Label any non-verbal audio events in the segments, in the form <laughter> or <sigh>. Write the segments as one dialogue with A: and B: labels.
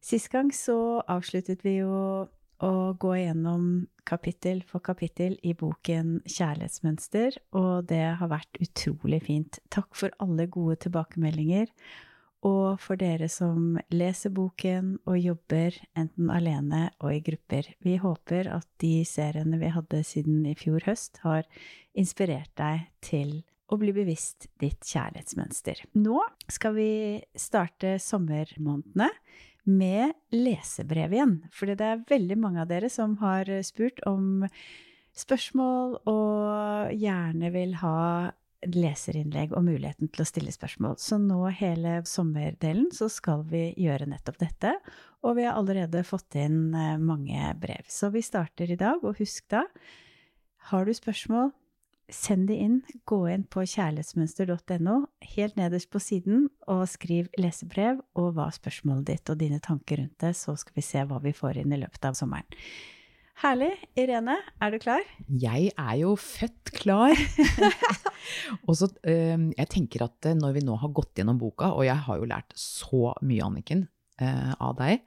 A: Sist gang så avsluttet vi jo å gå gjennom kapittel for kapittel i boken Kjærlighetsmønster, og det har vært utrolig fint. Takk for alle gode tilbakemeldinger, og for dere som leser boken og jobber enten alene og i grupper. Vi håper at de seriene vi hadde siden i fjor høst, har inspirert deg til å bli bevisst ditt kjærlighetsmønster. Nå skal vi starte sommermånedene med lesebrev igjen. Fordi det er veldig mange av dere som har spurt om spørsmål og gjerne vil ha leserinnlegg og muligheten til å stille spørsmål. Så nå hele sommerdelen så skal vi gjøre nettopp dette. Og vi har allerede fått inn eh, mange brev. Så vi starter i dag, og husk da, har du spørsmål, Send de inn. Gå inn på kjærlighetsmønster.no, helt nederst på siden, og skriv lesebrev og hva spørsmålet ditt og dine tanker rundt det, så skal vi se hva vi får inn i løpet av sommeren. Herlig. Irene, er du klar?
B: Jeg er jo født klar. <laughs> og så, jeg tenker at eh, når vi nå har gått gjennom boka, og jeg har jo lært så mye, Anniken, øh, av deg,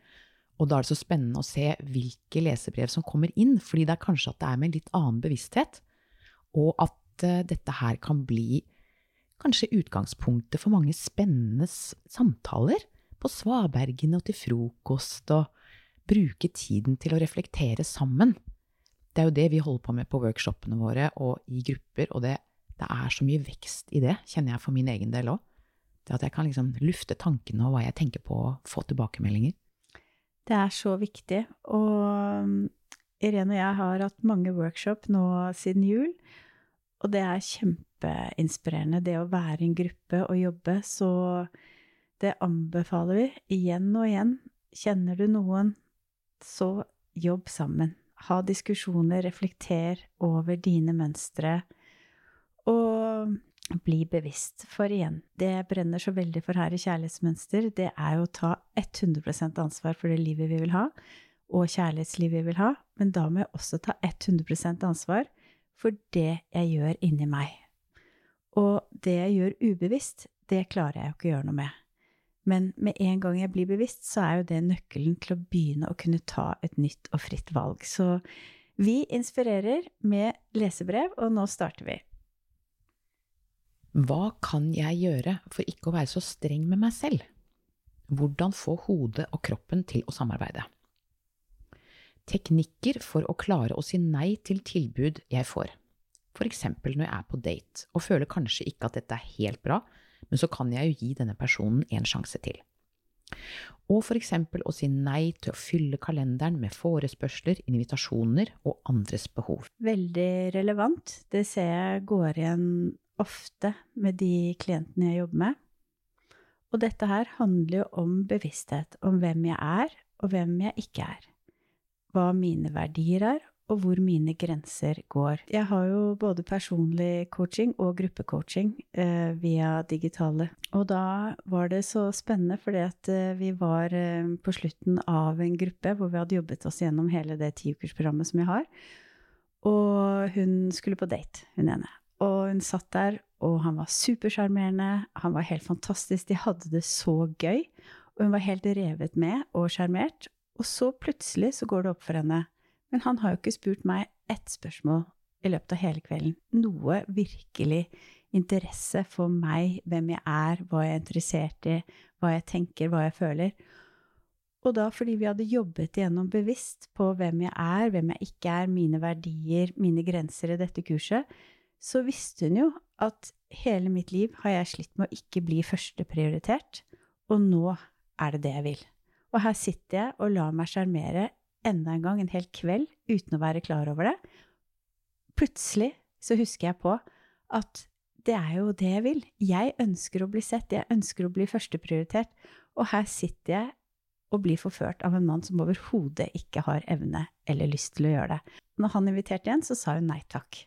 B: og da er det så spennende å se hvilke lesebrev som kommer inn, fordi det er kanskje at det er med en litt annen bevissthet og at uh, dette her kan bli kanskje utgangspunktet for mange spennende samtaler på svabergene og til frokost, og bruke tiden til å reflektere sammen. Det er jo det vi holder på med på workshopene våre og i grupper, og det, det er så mye vekst i det, kjenner jeg for min egen del òg. Det at jeg kan liksom lufte tankene og hva jeg tenker på, og få tilbakemeldinger.
A: Det er så viktig. Og Irene og jeg har hatt mange workshop nå siden jul, og det er kjempeinspirerende, det å være i en gruppe og jobbe. Så det anbefaler vi igjen og igjen. Kjenner du noen, så jobb sammen. Ha diskusjoner, reflekter over dine mønstre. Og bli bevisst. For igjen, det brenner så veldig for her i Kjærlighetsmønster, det er jo å ta 100% ansvar for det livet vi vil ha, og kjærlighetslivet jeg vil ha. Men da må jeg også ta 100% ansvar for det jeg gjør inni meg. Og det jeg gjør ubevisst, det klarer jeg jo ikke å gjøre noe med. Men med en gang jeg blir bevisst, så er jo det nøkkelen til å begynne å kunne ta et nytt og fritt valg. Så vi inspirerer med lesebrev, og nå starter vi.
B: Hva kan jeg gjøre for ikke å være så streng med meg selv? Hvordan få hodet og kroppen til å samarbeide? Teknikker for å klare å si nei til tilbud jeg får. Eksempel når jeg er på date og føler kanskje ikke at dette er helt bra, men så kan jeg jo gi denne personen en sjanse til. Og eksempel å si nei til å fylle kalenderen med forespørsler, invitasjoner og andres behov.
A: Veldig relevant. Det ser jeg går igjen ofte med de klientene jeg jobber med. Og dette her handler jo om bevissthet, om hvem jeg er, og hvem jeg ikke er hva mine verdier er, og hvor mine grenser går. Jeg har jo både personlig coaching og gruppecoaching eh, via digitale. Og da var det så spennende, fordi at eh, vi var eh, på slutten av en gruppe hvor vi hadde jobbet oss gjennom hele det tiukersprogrammet som jeg har. Og hun skulle på date, hun ene. Og hun satt der, og han var supersjarmerende. Han var helt fantastisk. De hadde det så gøy. Og hun var helt revet med og sjarmert. Og så plutselig så går det opp for henne. Men han har jo ikke spurt meg ett spørsmål i løpet av hele kvelden. Noe virkelig interesse for meg, hvem jeg er, hva jeg er interessert i, hva jeg tenker, hva jeg føler. Og da fordi vi hadde jobbet igjennom bevisst på hvem jeg er, hvem jeg ikke er, mine verdier, mine grenser i dette kurset, så visste hun jo at hele mitt liv har jeg slitt med å ikke bli førsteprioritert, og nå er det det jeg vil. Og her sitter jeg og lar meg sjarmere enda en gang en hel kveld uten å være klar over det. Plutselig så husker jeg på at det er jo det jeg vil. Jeg ønsker å bli sett, jeg ønsker å bli førsteprioritert. Og her sitter jeg og blir forført av en mann som overhodet ikke har evne eller lyst til å gjøre det. Når han inviterte igjen, så sa hun nei takk.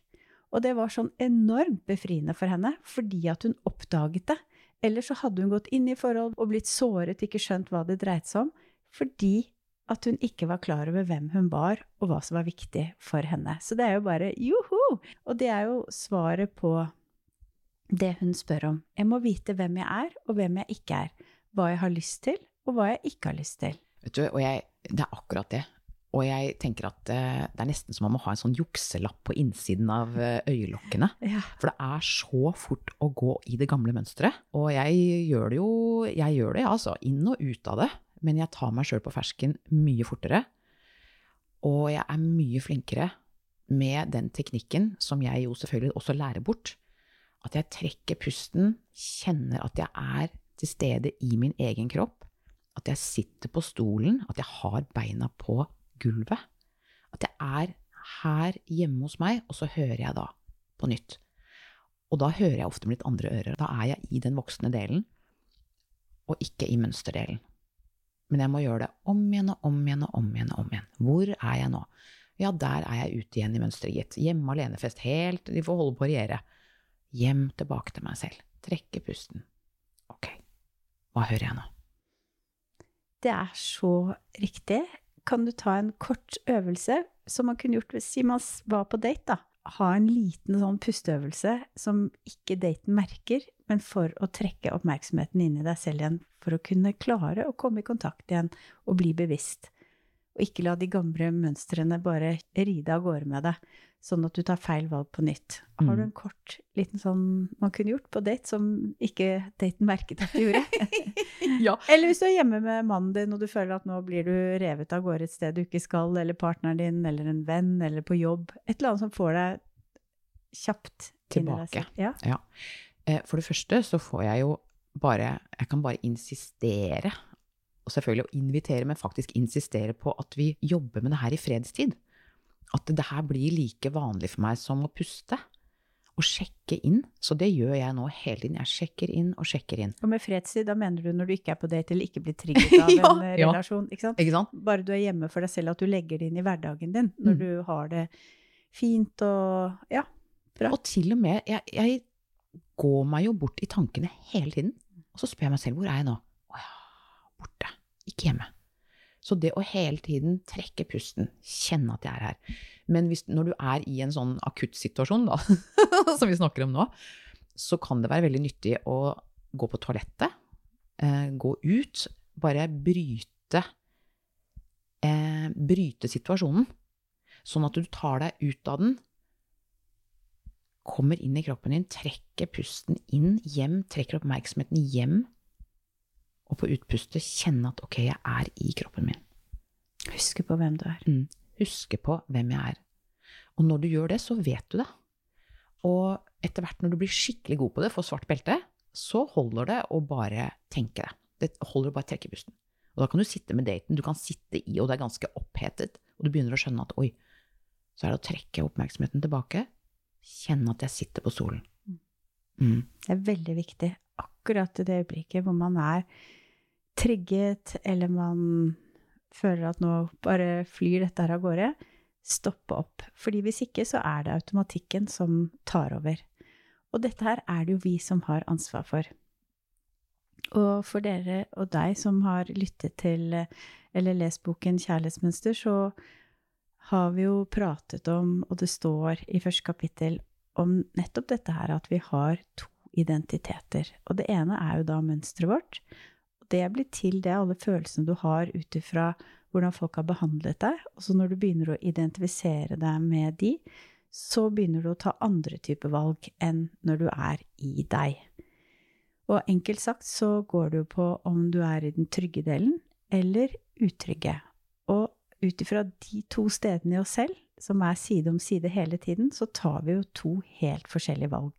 A: Og det var sånn enormt befriende for henne, fordi at hun oppdaget det. Eller så hadde hun gått inn i forhold og blitt såret, ikke skjønt hva det dreide seg om, fordi at hun ikke var klar over hvem hun var, og hva som var viktig for henne. Så det er jo bare joho! Og det er jo svaret på det hun spør om. Jeg må vite hvem jeg er, og hvem jeg ikke er. Hva jeg har lyst til, og hva jeg ikke har lyst til.
B: Vet du, og jeg, det er akkurat det. Og jeg tenker at eh, det er nesten som man må ha en sånn jukselapp på innsiden av eh, øyelokkene.
A: Ja.
B: For det er så fort å gå i det gamle mønsteret. Og jeg gjør det jo, jeg gjør det, ja, altså. Inn og ut av det. Men jeg tar meg sjøl på fersken mye fortere. Og jeg er mye flinkere med den teknikken, som jeg jo selvfølgelig også lærer bort. At jeg trekker pusten, kjenner at jeg er til stede i min egen kropp. At jeg sitter på stolen, at jeg har beina på gulvet. At jeg er her hjemme hos meg, og så hører jeg da på nytt. Og da hører jeg ofte med litt andre ører. Da er jeg i den voksne delen, og ikke i mønsterdelen. Men jeg må gjøre det om igjen og om igjen og om igjen. og om igjen. Hvor er jeg nå? Ja, der er jeg ute igjen i mønsteret, gitt. Hjemme alene-fest. Helt De får holde på å regjere. Hjem tilbake til meg selv. Trekke pusten. Ok, hva hører jeg nå?
A: Det er så riktig. Kan du ta en kort øvelse som man kunne gjort hvis man var på date, da? Ha en liten sånn pusteøvelse som ikke daten merker, men for å trekke oppmerksomheten inn i deg selv igjen, for å kunne klare å komme i kontakt igjen og bli bevisst. Og ikke la de gamle mønstrene bare ride av gårde med deg, sånn at du tar feil valg på nytt. Har du
B: Mm.
A: en kort liten sånn man kunne gjort på date, som ikke daten merket at du gjorde? <laughs>
B: Ja.
A: Eller hvis du er hjemme med mannen din og du føler at nå blir du revet av gårde et sted du ikke skal, eller partneren din, eller en venn, eller på jobb. Et eller annet som får deg kjapt
B: Tilbake.
A: Ja. Ja.
B: Eh, For det første så får jeg jo bare Jeg kan bare insistere, og selvfølgelig å invitere, men faktisk insistere på at vi jobber med det her i fredstid. At det her blir like vanlig for meg som å puste. Å sjekke inn. Så det gjør jeg nå hele tiden. Jeg sjekker inn og sjekker inn.
A: Og med fredstid, da mener du når du ikke er på date eller ikke blir <laughs> trigget av
B: Ja,
A: en eh,
B: ja.
A: relasjon, ikke sant?
B: Ikke sant?
A: Bare du er hjemme for deg selv, at du legger det inn i hverdagen din, når
B: Mm.
A: du har det fint og ja, bra.
B: Og til og med jeg, jeg går meg jo bort i tankene hele tiden. Og så spør jeg meg selv hvor er jeg nå? Å ja, borte. Ikke hjemme. Så det å hele tiden trekke pusten, kjenne at jeg er her. Men hvis, når du er i en sånn akuttsituasjon, da, <laughs> som vi snakker om nå, så kan det være veldig nyttig å gå på toalettet, eh, gå ut, bare bryte eh, Bryte situasjonen. Sånn at du tar deg ut av den, kommer inn i kroppen din, trekker pusten inn, hjem, trekker oppmerksomheten hjem, og på utpustet kjenne at ok, jeg er i kroppen min.
A: Huske på hvem du er.
B: Huske på hvem jeg er. Og når du gjør det, så vet du det. Og etter hvert når du blir skikkelig god på det, får svart belte, så holder det å bare tenke det. Det holder å bare trekke pusten. Og da kan du sitte med daten, du kan sitte i, og det er ganske opphetet, og du begynner å skjønne at oi, så er det å trekke oppmerksomheten tilbake, kjenne at jeg sitter på stolen. Mm.
A: Det er veldig viktig. Akkurat i det øyeblikket hvor man er trigget, eller man føler at nå bare flyr dette her av gårde, stoppe opp. Fordi hvis ikke, så er det automatikken som tar over. Og dette her er det jo vi som har ansvar for. Og for dere og deg som har lyttet til eller lest boken Kjærlighetsmønster, så har vi jo pratet om, og det står i første kapittel, om nettopp dette her at vi har to identiteter. Og det ene er jo da mønsteret vårt. Det blir til det alle følelsene du har ut ifra hvordan folk har behandlet deg. Og så når du begynner å identifisere deg med de, så begynner du å ta andre typer valg enn når du er i deg. Og enkelt sagt så går det jo på om du er i den trygge delen eller utrygge. Og ut ifra de to stedene i oss selv, som er side om side hele tiden, så tar vi jo to helt forskjellige valg.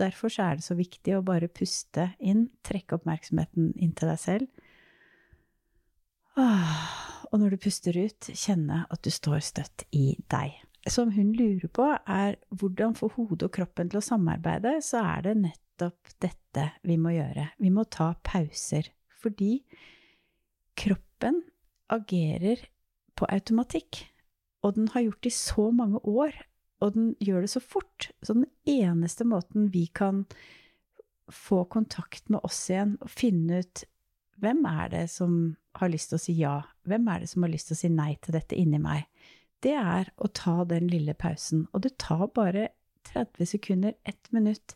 A: Derfor er det så viktig å bare puste inn, trekke oppmerksomheten inn til deg selv. Ah, Og når du puster ut, kjenne at du står støtt i deg. Som hun lurer på, er hvordan få hodet og kroppen til å samarbeide, så er det nettopp dette vi må gjøre. Vi må ta pauser. Fordi kroppen agerer på automatikk. Og den har gjort i så mange år, og den gjør det så fort. Så den eneste måten vi kan få kontakt med oss igjen og finne ut hvem er det som har lyst til å si ja, hvem er det som har lyst til å si nei til dette inni meg, det er å ta den lille pausen. Og det tar bare 30 sekunder, ett minutt.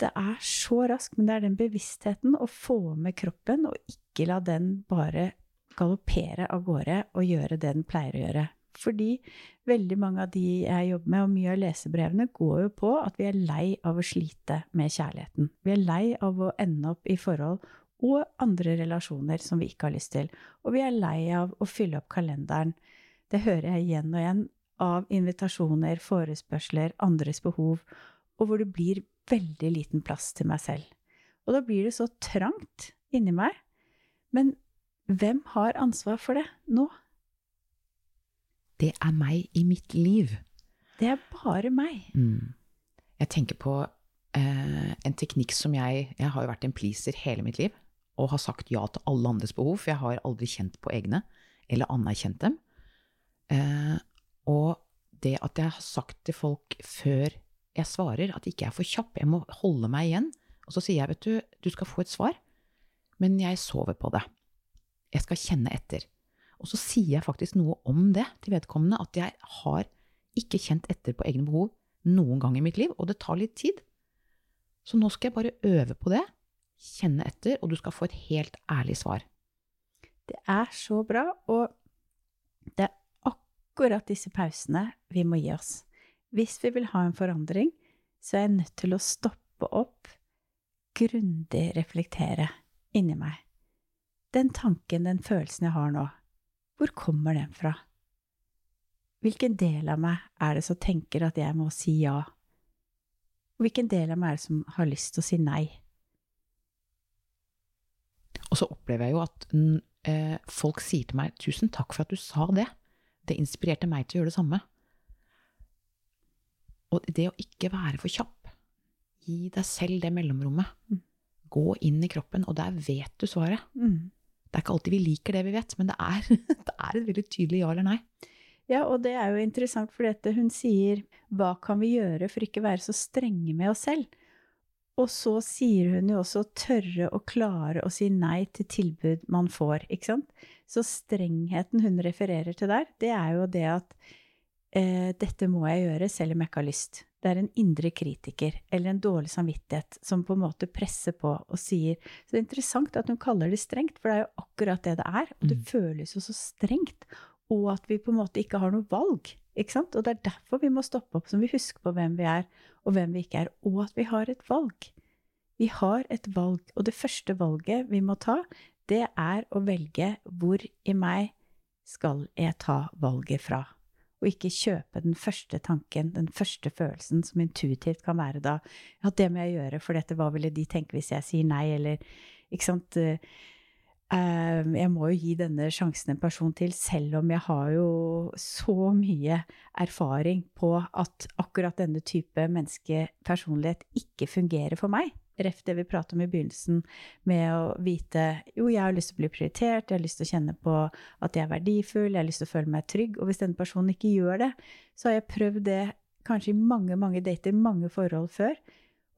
A: Det er så raskt, men det er den bevisstheten å få med kroppen, og ikke la den bare galoppere av gårde og gjøre det den pleier å gjøre. Fordi veldig mange av de jeg jobber med, og mye av lesebrevene, går jo på at vi er lei av å slite med kjærligheten. Vi er lei av å ende opp i forhold og andre relasjoner som vi ikke har lyst til. Og vi er lei av å fylle opp kalenderen. Det hører jeg igjen og igjen av invitasjoner, forespørsler, andres behov, og hvor det blir veldig liten plass til meg selv. Og da blir det så trangt inni meg. Men hvem har ansvar for det nå?
B: Det er meg i mitt liv.
A: Det er bare meg.
B: Mm. Jeg tenker på eh, en teknikk som jeg Jeg har jo vært en pleaser hele mitt liv. Og har sagt ja til alle andres behov, for jeg har aldri kjent på egne. Eller anerkjent dem. Eh, og det at jeg har sagt til folk før jeg svarer, at ikke er for kjapp, jeg må holde meg igjen. Og så sier jeg, vet du, du skal få et svar, men jeg sover på det. Jeg skal kjenne etter. Og så sier jeg faktisk noe om det til vedkommende, at jeg har ikke kjent etter på egne behov noen gang i mitt liv, og det tar litt tid. Så nå skal jeg bare øve på det, kjenne etter, og du skal få et helt ærlig svar.
A: Det er så bra, og det er akkurat disse pausene vi må gi oss. Hvis vi vil ha en forandring, så er jeg nødt til å stoppe opp, grundig reflektere inni meg. Den tanken, den følelsen jeg har nå, hvor kommer den fra? Hvilken del av meg er det som tenker at jeg må si ja? Og hvilken del av meg er det som har lyst til å si nei?
B: Og så opplever jeg jo at eh, folk sier til meg 'tusen takk for at du sa det'. Det inspirerte meg til å gjøre det samme. Og det å ikke være for kjapp, gi deg selv det mellomrommet.
A: Mm.
B: Gå inn i kroppen, og der vet du svaret.
A: Mm.
B: Det er ikke alltid vi liker det vi vet, men det er, <laughs> det er et veldig tydelig ja eller nei.
A: Ja, og det er jo interessant, for hun sier 'hva kan vi gjøre for ikke være så strenge med oss selv'? Og så sier hun jo også 'tørre og klare å si nei til tilbud man får', ikke sant? Så strengheten hun refererer til der, det er jo det at eh, 'dette må jeg gjøre selv om jeg ikke har lyst'. Det er en indre kritiker eller en dårlig samvittighet som på en måte presser på og sier Så det er interessant at hun kaller det strengt, for det er jo akkurat det det er. Og det
B: Mm.
A: føles jo så strengt. Og at vi på en måte ikke har noe valg. Ikke sant? Og det er derfor vi må stoppe opp, så vi husker på hvem vi er, og hvem vi ikke er. Og at vi har et valg. Vi har et valg, og det første valget vi må ta, det er å velge hvor i meg skal jeg ta valget fra. Og ikke kjøpe den første tanken, den første følelsen, som intuitivt kan være da Ja, det må jeg gjøre, for dette, hva ville de tenke hvis jeg sier nei, eller Ikke sant? Eh, Jeg må jo gi denne sjansen en person til, selv om jeg har jo så mye erfaring på at akkurat denne type menneskepersonlighet ikke fungerer for meg. Ref det vi pratet om i begynnelsen, med å vite jo, jeg har lyst til å bli prioritert, jeg har lyst til å kjenne på at jeg er verdifull, jeg har lyst til å føle meg trygg. Og hvis denne personen ikke gjør det, så har jeg prøvd det kanskje i mange, mange dater, mange forhold før.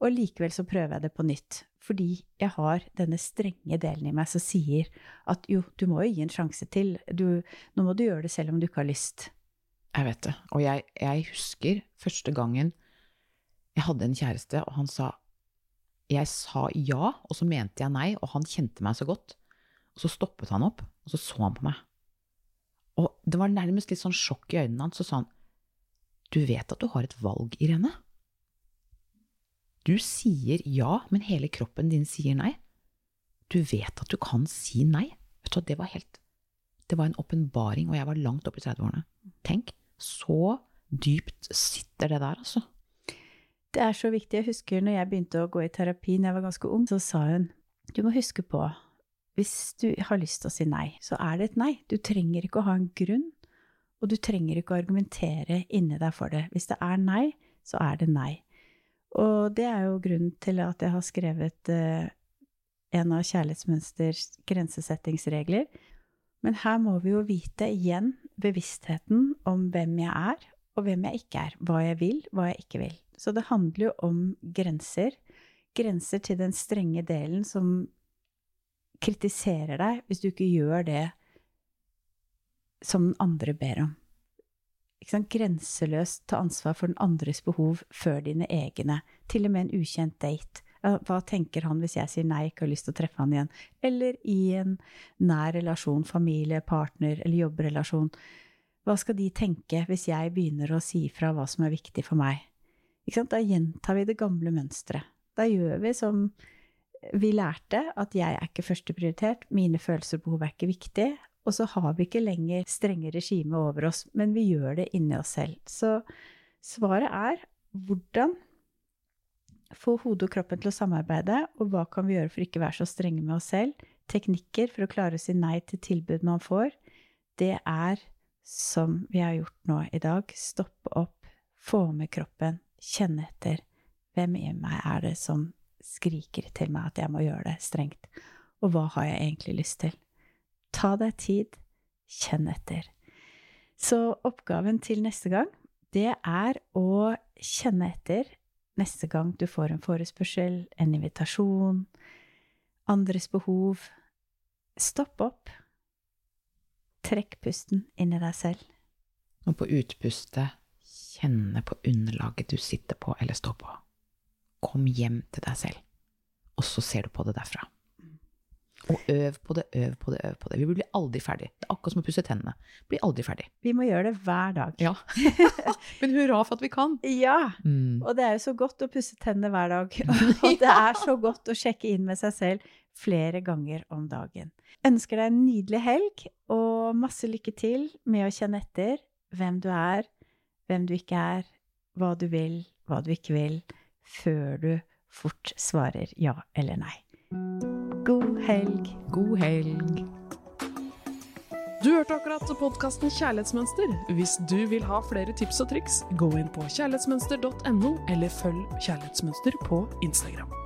A: Og likevel så prøver jeg det på nytt. Fordi jeg har denne strenge delen i meg som sier at jo, du må jo gi en sjanse til. Du, nå må du gjøre det selv om du ikke har lyst.
B: Jeg vet det. Og jeg, jeg husker første gangen jeg hadde en kjæreste, og han sa Jeg sa ja, og så mente jeg nei, og han kjente meg så godt. Og så stoppet han opp, og så så han på meg. Og det var nærmest litt sånn sjokk i øynene hans, så sa han Du vet at du har et valg, Irene? Du sier ja, men hele kroppen din sier nei. Du vet at du kan si nei. Vet du det var helt Det var en åpenbaring, og jeg var langt oppe i 30-årene. Tenk, så dypt sitter det der, altså.
A: Det er så viktig. Jeg husker når jeg begynte å gå i terapi da jeg var ganske ung, så sa hun du må huske på hvis du har lyst til å si nei, så er det et nei. Du trenger ikke å ha en grunn, og du trenger ikke å argumentere inni deg for det. Hvis det er nei, så er det nei. Og det er jo grunnen til at jeg har skrevet eh, en av Kjærlighetsmønsters grensesettingsregler. Men her må vi jo vite igjen bevisstheten om hvem jeg er, og hvem jeg ikke er. Hva jeg vil, hva jeg ikke vil. Så det handler jo om grenser. Grenser til den strenge delen som kritiserer deg hvis du ikke gjør det som den andre ber om. Ikke sant? Grenseløst ta ansvar for den andres behov før dine egne. Til og med en ukjent date. Hva tenker han hvis jeg sier nei, ikke har lyst til å treffe han igjen? Eller i en nær relasjon, familie, partner eller jobbrelasjon. Hva skal de tenke hvis jeg begynner å si fra hva som er viktig for meg? Da gjentar vi det gamle mønsteret. Da gjør vi som vi lærte, at jeg er ikke førsteprioritert, mine følelser og behov er ikke viktig, og så har vi ikke lenger strenge regime over oss, men vi gjør det inni oss selv. Så svaret er hvordan få hodet og kroppen til å samarbeide, og hva kan vi gjøre for ikke å være så strenge med oss selv? Teknikker for å klare å si nei til tilbud man får, det er som vi har gjort nå i dag, stoppe opp, få med kroppen, kjenne etter. Hvem i meg er det som skriker til meg at jeg må gjøre det strengt? Og hva har jeg egentlig lyst til? Ta deg tid, kjenn etter. Så oppgaven til neste gang, det er å kjenne etter neste gang du får en forespørsel, en invitasjon, andres behov. Stopp opp. Trekk pusten inn i deg selv.
B: Og på utpustet kjenne på underlaget du sitter på eller står på. Kom hjem til deg selv, og så ser du på det derfra. Og øv på det, øv på det, øv på det. Vi blir aldri ferdig. Det er akkurat som å pusse tennene. Blir aldri ferdig.
A: Vi må gjøre det hver dag.
B: Ja. <laughs> Men hurra for at vi kan.
A: Ja.
B: Mm.
A: Og det er jo så godt å pusse tennene hver dag. <laughs> Og det er så godt å sjekke inn med seg selv flere ganger om dagen. Ønsker deg en nydelig helg og masse lykke til med å kjenne etter hvem du er, hvem du ikke er, hva du vil, hva du ikke vil, før du fort svarer ja eller nei. God helg.
B: God helg.
C: Du hørte akkurat podkasten Kjærlighetsmønster. Hvis du vil ha flere tips og triks, gå inn på kjærlighetsmønster.no, eller følg Kjærlighetsmønster på Instagram.